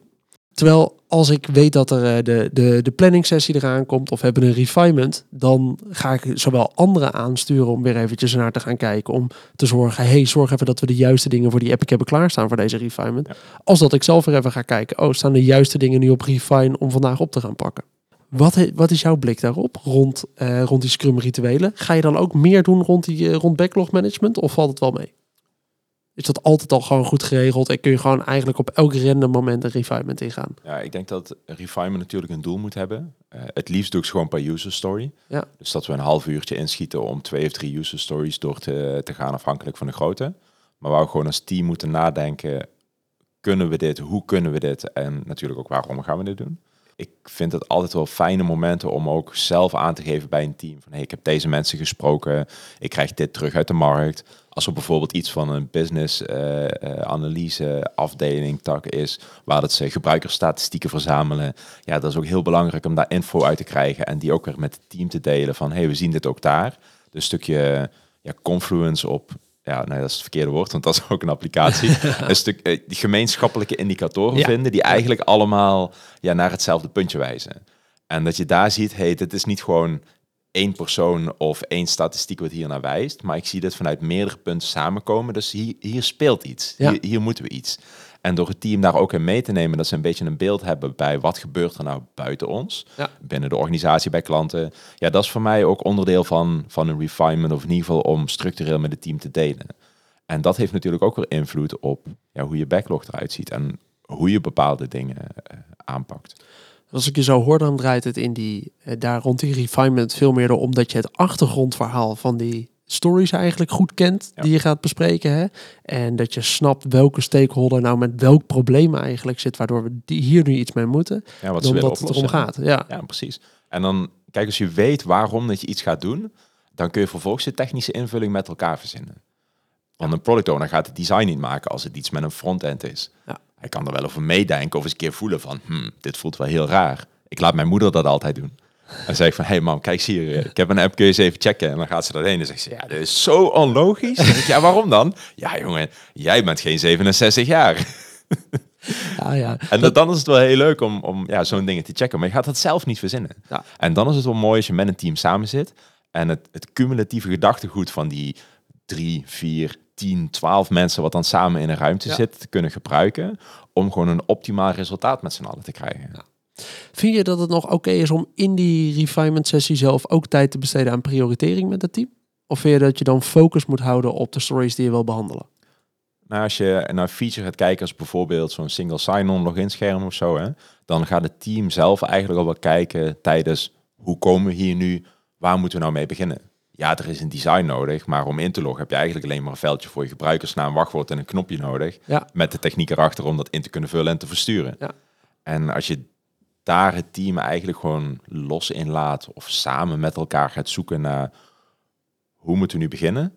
A: Terwijl als ik weet dat er eh, de, de, de planning sessie eraan komt of hebben een refinement, dan ga ik zowel anderen aansturen om weer eventjes naar te gaan kijken. Om te zorgen, hey, zorg even dat we de juiste dingen voor die epic hebben klaarstaan voor deze refinement.
B: Ja.
A: Als dat ik zelf weer even ga kijken, oh, staan de juiste dingen nu op refine om vandaag op te gaan pakken. Wat, wat is jouw blik daarop rond, eh, rond die scrum rituelen? Ga je dan ook meer doen rond, die, eh, rond backlog management of valt het wel mee? Is dat altijd al gewoon goed geregeld en kun je gewoon eigenlijk op elk random moment een refinement ingaan?
B: Ja, ik denk dat refinement natuurlijk een doel moet hebben. Eh, het liefst doe ik gewoon per user story.
A: Ja.
B: Dus dat we een half uurtje inschieten om twee of drie user stories door te, te gaan afhankelijk van de grootte. Maar waar we gewoon als team moeten nadenken, kunnen we dit, hoe kunnen we dit en natuurlijk ook waarom gaan we dit doen. Ik vind het altijd wel fijne momenten om ook zelf aan te geven bij een team. Van hey, ik heb deze mensen gesproken, ik krijg dit terug uit de markt. Als er bijvoorbeeld iets van een business eh, eh, analyse afdeling tak is, waar dat ze gebruikersstatistieken verzamelen. Ja, dat is ook heel belangrijk om daar info uit te krijgen en die ook weer met het team te delen van hey, we zien dit ook daar. Dus een stukje ja, confluence op ja, nee, dat is het verkeerde woord, want dat is ook een applicatie. een stuk eh, die gemeenschappelijke indicatoren
A: Ja.
B: vinden, die eigenlijk allemaal ja, naar hetzelfde puntje wijzen. En dat je daar ziet, hey, dit is niet gewoon één persoon of één statistiek wat hier naar wijst, maar ik zie dit vanuit meerdere punten samenkomen. Dus hier, hier speelt iets.
A: Ja.
B: Hier, hier moeten we iets. En door het team daar ook in mee te nemen, dat ze een beetje een beeld hebben bij wat gebeurt er nou buiten ons,
A: Ja.
B: binnen de organisatie, bij klanten. Ja, dat is voor mij ook onderdeel van, van een refinement, of in ieder geval om structureel met het team te delen. En dat heeft natuurlijk ook weer invloed op ja, hoe je backlog eruit ziet en hoe je bepaalde dingen eh, aanpakt.
A: Als ik je zo hoor, dan draait het in die, eh, daar rond die refinement veel meer erom dat je het achtergrondverhaal van die stories eigenlijk goed kent,
B: Ja.
A: die je gaat bespreken. Hè? En dat je snapt welke stakeholder nou met welk probleem eigenlijk zit, waardoor we die hier nu iets mee moeten,
B: Ja, wat ze willen
A: het erom gaat. Ja.
B: Ja, precies. En dan, kijk, als je weet waarom dat je iets gaat doen, dan kun je vervolgens de technische invulling met elkaar verzinnen. Want een product owner gaat het design niet maken als het iets met een frontend is.
A: Ja.
B: Hij kan er wel over meedenken of eens een keer voelen van, hmm, dit voelt wel heel raar. Ik laat mijn moeder dat altijd doen. En zeg ik van, hey mam, kijk hier, eh, ik heb een app, kun je eens even checken? En dan gaat ze daarheen en zegt ze, ja, dit is zo onlogisch. Dan ik, ja, waarom dan? Ja, jongen, jij bent geen 67 jaar.
A: Ja, Ja, ja.
B: En dat, dan is het wel heel leuk om, om ja, zo'n dingen te checken. Maar je gaat dat zelf niet verzinnen.
A: Ja.
B: En dan is het wel mooi als je met een team samen zit. En het, het cumulatieve gedachtegoed van die drie, vier, tien, twaalf mensen... wat dan samen in een ruimte
A: Ja.
B: zit, te kunnen gebruiken... om gewoon een optimaal resultaat met z'n allen te krijgen.
A: Vind je dat het nog oké is om in die refinement sessie zelf ook tijd te besteden aan prioritering met het team? Of vind je dat je dan focus moet houden op de stories die je wil behandelen?
B: Nou, als je naar feature gaat kijken als bijvoorbeeld zo'n single sign-on login scherm of zo, hè, dan gaat het team zelf eigenlijk al wel kijken tijdens hoe komen we hier nu, waar moeten we nou mee beginnen? Ja, er is een design nodig, maar om in te loggen heb je eigenlijk alleen maar een veldje voor je gebruikersnaam, wachtwoord en een knopje nodig.
A: Ja.
B: Met de techniek erachter om dat in te kunnen vullen en te versturen.
A: Ja.
B: En als je daar het team eigenlijk gewoon los in laat of samen met elkaar gaat zoeken naar hoe moeten we nu beginnen?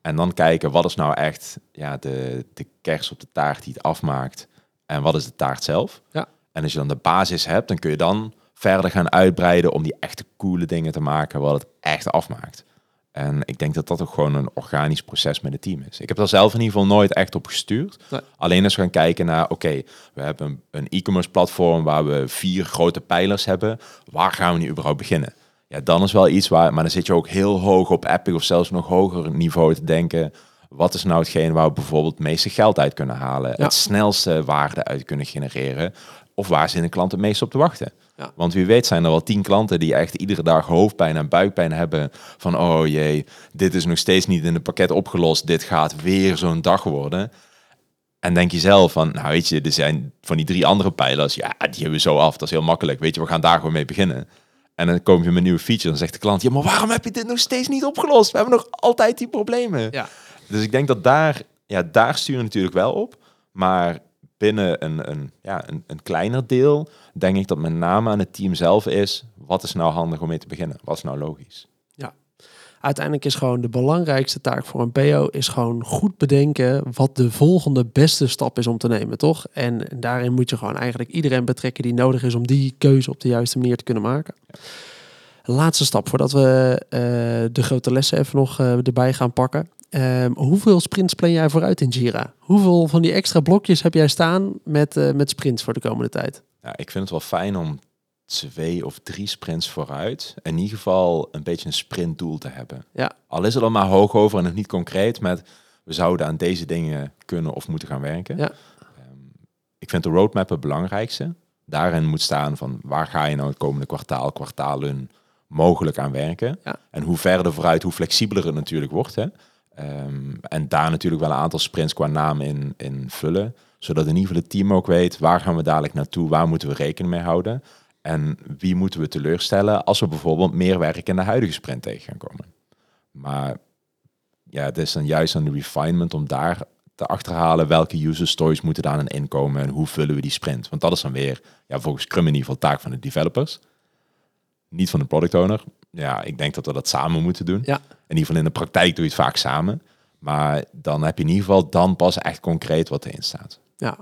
B: En dan kijken wat is nou echt ja, de, de kers op de taart die het afmaakt en wat is de taart zelf.
A: Ja.
B: En als je dan de basis hebt, dan kun je dan verder gaan uitbreiden om die echte coole dingen te maken wat het echt afmaakt. En ik denk dat dat ook gewoon een organisch proces met het team is. Ik heb daar zelf in ieder geval nooit echt op gestuurd.
A: Nee.
B: Alleen als we gaan kijken naar, oké, we hebben een- een e-commerce platform waar we vier grote pijlers hebben. Waar gaan we nu überhaupt beginnen? Ja, dan is wel iets waar, maar dan zit je ook heel hoog op Epic of zelfs nog hoger niveau te denken. Wat is nou hetgeen waar we bijvoorbeeld het meeste geld uit kunnen halen?
A: Ja.
B: Het snelste waarde uit kunnen genereren? Of waar zitten de klanten het meest op te wachten?
A: Ja.
B: Want wie weet zijn er wel tien klanten die echt iedere dag hoofdpijn en buikpijn hebben. Van oh jee, dit is nog steeds niet in het pakket opgelost. Dit gaat weer zo'n dag worden. En denk je zelf van, nou weet je, er zijn van die drie andere pijlers. Ja, die hebben we zo af. Dat is heel makkelijk. Weet je, we gaan daar gewoon mee beginnen. En dan kom je met een nieuwe feature. Dan zegt de klant, ja, maar waarom heb je dit nog steeds niet opgelost? We hebben nog altijd die problemen.
A: Ja.
B: Dus ik denk dat daar, ja, daar stuur je natuurlijk wel op. Maar binnen een, een, ja, een, een kleiner deel denk ik dat met name aan het team zelf is... wat is nou handig om mee te beginnen? Wat is nou logisch?
A: Uiteindelijk is gewoon de belangrijkste taak voor een PO is gewoon goed bedenken wat de volgende beste stap is om te nemen, toch? En daarin moet je gewoon eigenlijk iedereen betrekken die nodig is om die keuze op de juiste manier te kunnen maken. Laatste stap voordat we eh, de grote lessen even nog eh, erbij gaan pakken. Ehm, hoeveel sprints plan jij vooruit in Jira? Hoeveel van die extra blokjes heb jij staan met, eh, met sprints voor de komende tijd?
B: Ja, ik vind het wel fijn om twee of drie sprints vooruit... in ieder geval een beetje een sprintdoel te hebben.
A: Ja.
B: Al is het dan maar hoog over en nog niet concreet met... we zouden aan deze dingen kunnen of moeten gaan werken.
A: Ja.
B: Ehm, ik vind de roadmap het belangrijkste. Daarin moet staan van waar ga je nou het komende kwartaal, kwartalen mogelijk aan werken.
A: Ja.
B: En hoe verder vooruit, hoe flexibeler het natuurlijk wordt. Hè? Ehm, en daar natuurlijk wel een aantal sprints qua naam in, in vullen. Zodat in ieder geval het team ook weet waar gaan we dadelijk naartoe, waar moeten we rekening mee houden. En wie moeten we teleurstellen als we bijvoorbeeld meer werk in de huidige sprint tegen gaan komen. Maar ja, het is dan juist aan de refinement om daar te achterhalen welke user stories moeten daar dan inkomen en hoe vullen we die sprint. Want dat is dan weer, ja, volgens Scrum in ieder geval taak van de developers. Niet van de product owner. Ja, ik denk dat we dat samen moeten doen.
A: Ja.
B: In ieder geval in de praktijk doe je het vaak samen. Maar dan heb je in ieder geval dan pas echt concreet wat erin staat.
A: Ja,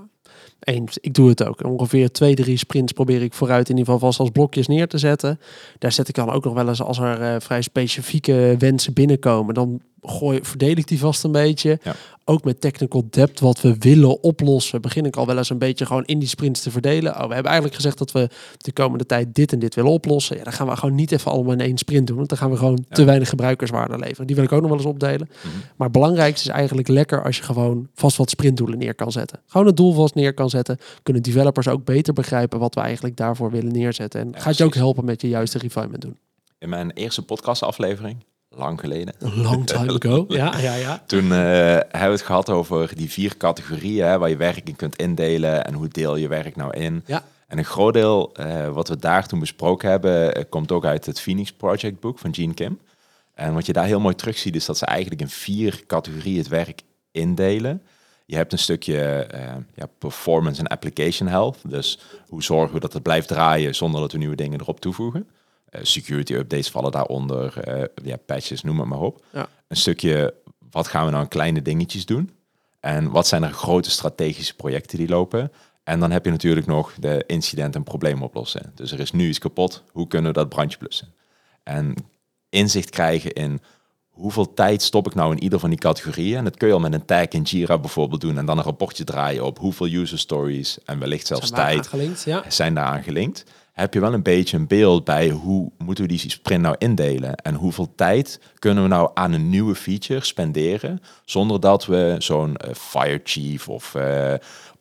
A: eens. Ik doe het ook. Ongeveer twee, drie sprints probeer ik vooruit in ieder geval vast als blokjes neer te zetten. Daar zet ik dan ook nog wel eens als er eh, vrij specifieke wensen binnenkomen. Dan gooi, verdeel ik die vast een beetje.
B: Ja.
A: Ook met technical depth, wat we willen oplossen, begin ik al wel eens een beetje gewoon in die sprints te verdelen. Oh, we hebben eigenlijk gezegd dat we de komende tijd dit en dit willen oplossen. Ja, dan gaan we gewoon niet even allemaal in één sprint doen. Want dan gaan we gewoon
B: Ja.
A: te weinig gebruikerswaarde leveren. Die wil ik ook nog wel eens opdelen. Maar het belangrijkste is eigenlijk lekker als je gewoon vast wat sprintdoelen neer kan zetten. Gewoon het doel vast neer kan zetten. Kunnen developers ook beter begrijpen wat we eigenlijk daarvoor willen neerzetten. En
B: Ja,
A: gaat je ook helpen met je juiste refinement doen.
B: In mijn eerste podcastaflevering, lang geleden,
A: long time ago. Ja, ja, ja.
B: Toen eh, hebben we het gehad over die vier categorieën hè, waar je werk in kunt indelen en hoe deel je werk nou in.
A: Ja.
B: En een groot deel eh, wat we daar toen besproken hebben, eh, komt ook uit het Phoenix Project boek van Gene Kim. En wat je daar heel mooi terug ziet, is dat ze eigenlijk in vier categorieën het werk indelen. Je hebt een stukje ja, performance en application health. Dus hoe zorgen we dat het blijft draaien zonder dat we nieuwe dingen erop toevoegen. Eh, security updates vallen daaronder, eh, ja, patches, noem het maar op.
A: Ja.
B: Een stukje, wat gaan we nou kleine dingetjes doen? En wat zijn er grote strategische projecten die lopen? En dan heb je natuurlijk nog de incident en probleem oplossen. Dus er is nu iets kapot, hoe kunnen we dat brandje blussen? En inzicht krijgen in hoeveel tijd stop ik nou in ieder van die categorieën? En dat kun je al met een tag in Jira bijvoorbeeld doen en dan een rapportje draaien op hoeveel user stories en wellicht zelfs
A: Zijn
B: tijd
A: aangelinkt, ja.
B: zijn daaraan gelinkt. Heb je wel een beetje een beeld bij hoe moeten we die sprint nou indelen en hoeveel tijd kunnen we nou aan een nieuwe feature spenderen zonder dat we zo'n eh, fire chief of eh,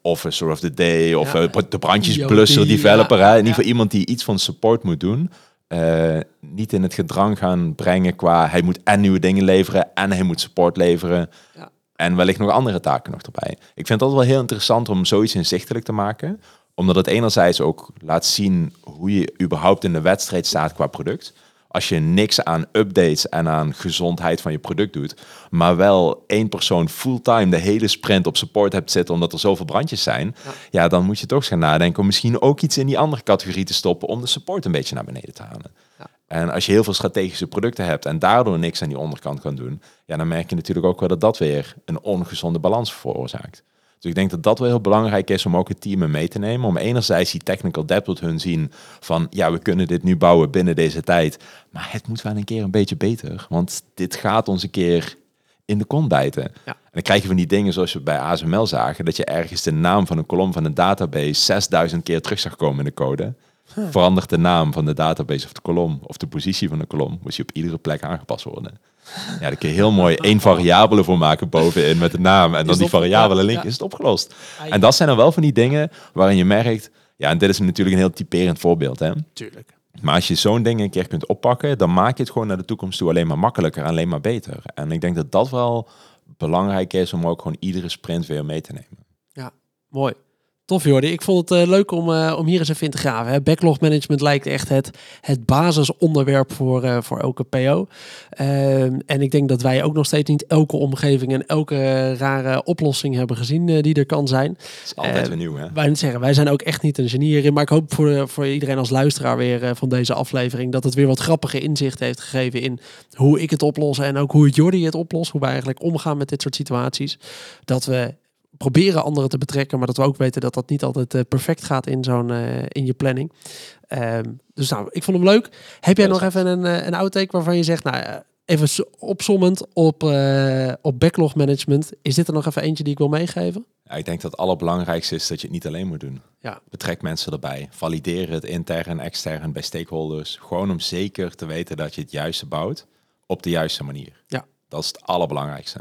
B: officer of the day of
A: Ja,
B: eh, de brandjes
A: EOD,
B: blusser developer,
A: ja,
B: hè? in ieder
A: ja.
B: geval iemand die iets van support moet doen. niet in het gedrang gaan brengen qua hij moet en nieuwe dingen leveren en hij moet support leveren.
A: Ja.
B: En wellicht nog andere taken nog erbij. Ik vind dat wel heel interessant om zoiets inzichtelijk te maken. Omdat het enerzijds ook laat zien hoe je überhaupt in de wedstrijd staat qua product. Als je niks aan updates en aan gezondheid van je product doet, maar wel één persoon fulltime de hele sprint op support hebt zitten omdat er zoveel brandjes zijn, ja, dan moet je toch eens gaan nadenken om misschien ook iets in die andere categorie te stoppen om de support een beetje naar beneden te halen.
A: Ja.
B: En als je heel veel strategische producten hebt en daardoor niks aan die onderkant kan doen, ja, dan merk je natuurlijk ook wel dat dat weer een ongezonde balans veroorzaakt. Dus ik denk dat dat wel heel belangrijk is om ook het team mee te nemen. Om enerzijds die technical debt tot hun zien van ja, we kunnen dit nu bouwen binnen deze tijd. Maar het moet wel een keer een beetje beter. Want dit gaat ons een keer in de kont bijten. En dan krijg je van die dingen zoals we bij ASML zagen. Dat je ergens de naam van een kolom van een database 6000 keer terug zag komen in de code. Verandert de naam van de database of de kolom of de positie van de kolom. Moet je op iedere plek aangepast worden. Ja, daar kun je heel mooi één variabele voor maken bovenin met de naam. En dan die variabele link is het opgelost. En dat zijn dan wel van die dingen waarin je merkt... Ja, en dit is natuurlijk een heel typerend voorbeeld. Hè?
A: Tuurlijk.
B: Maar als je zo'n ding een keer kunt oppakken, dan maak je het gewoon naar de toekomst toe alleen maar makkelijker en alleen maar beter. En ik denk dat dat wel belangrijk is om ook gewoon iedere sprint weer mee te nemen.
A: Ja, mooi. Tof Jordi. Ik vond het eh, leuk om, eh, om hier eens even in te graven. Hè. Backlog management lijkt echt het, het basisonderwerp voor, eh, voor elke PO. Ehm, en ik denk dat wij ook nog steeds niet elke omgeving en elke rare oplossing hebben gezien die er kan zijn.
B: Het is altijd weer nieuw, hè?
A: Wij zeggen, wij zijn ook echt niet een genie hierin. Maar ik hoop voor, voor iedereen als luisteraar weer van deze aflevering dat het weer wat grappige inzicht heeft gegeven in hoe ik het oplos en ook hoe Jordi het oplost. Hoe wij eigenlijk omgaan met dit soort situaties. Dat we proberen anderen te betrekken, maar dat we ook weten dat dat niet altijd eh, perfect gaat in zo'n eh, in je planning. Ehm, dus nou, ik vond hem leuk. Heb jij nog even een, eh, een outtake waarvan je zegt, nou even opzommend op, op backlog management. Is dit er nog even eentje die ik wil meegeven?
B: Ja, ik denk dat het allerbelangrijkste is dat je het niet alleen moet doen.
A: Ja.
B: Betrek mensen erbij. Valideer het intern en extern bij stakeholders. Gewoon om zeker te weten dat je het juiste bouwt op de juiste manier.
A: Ja.
B: Dat is het allerbelangrijkste.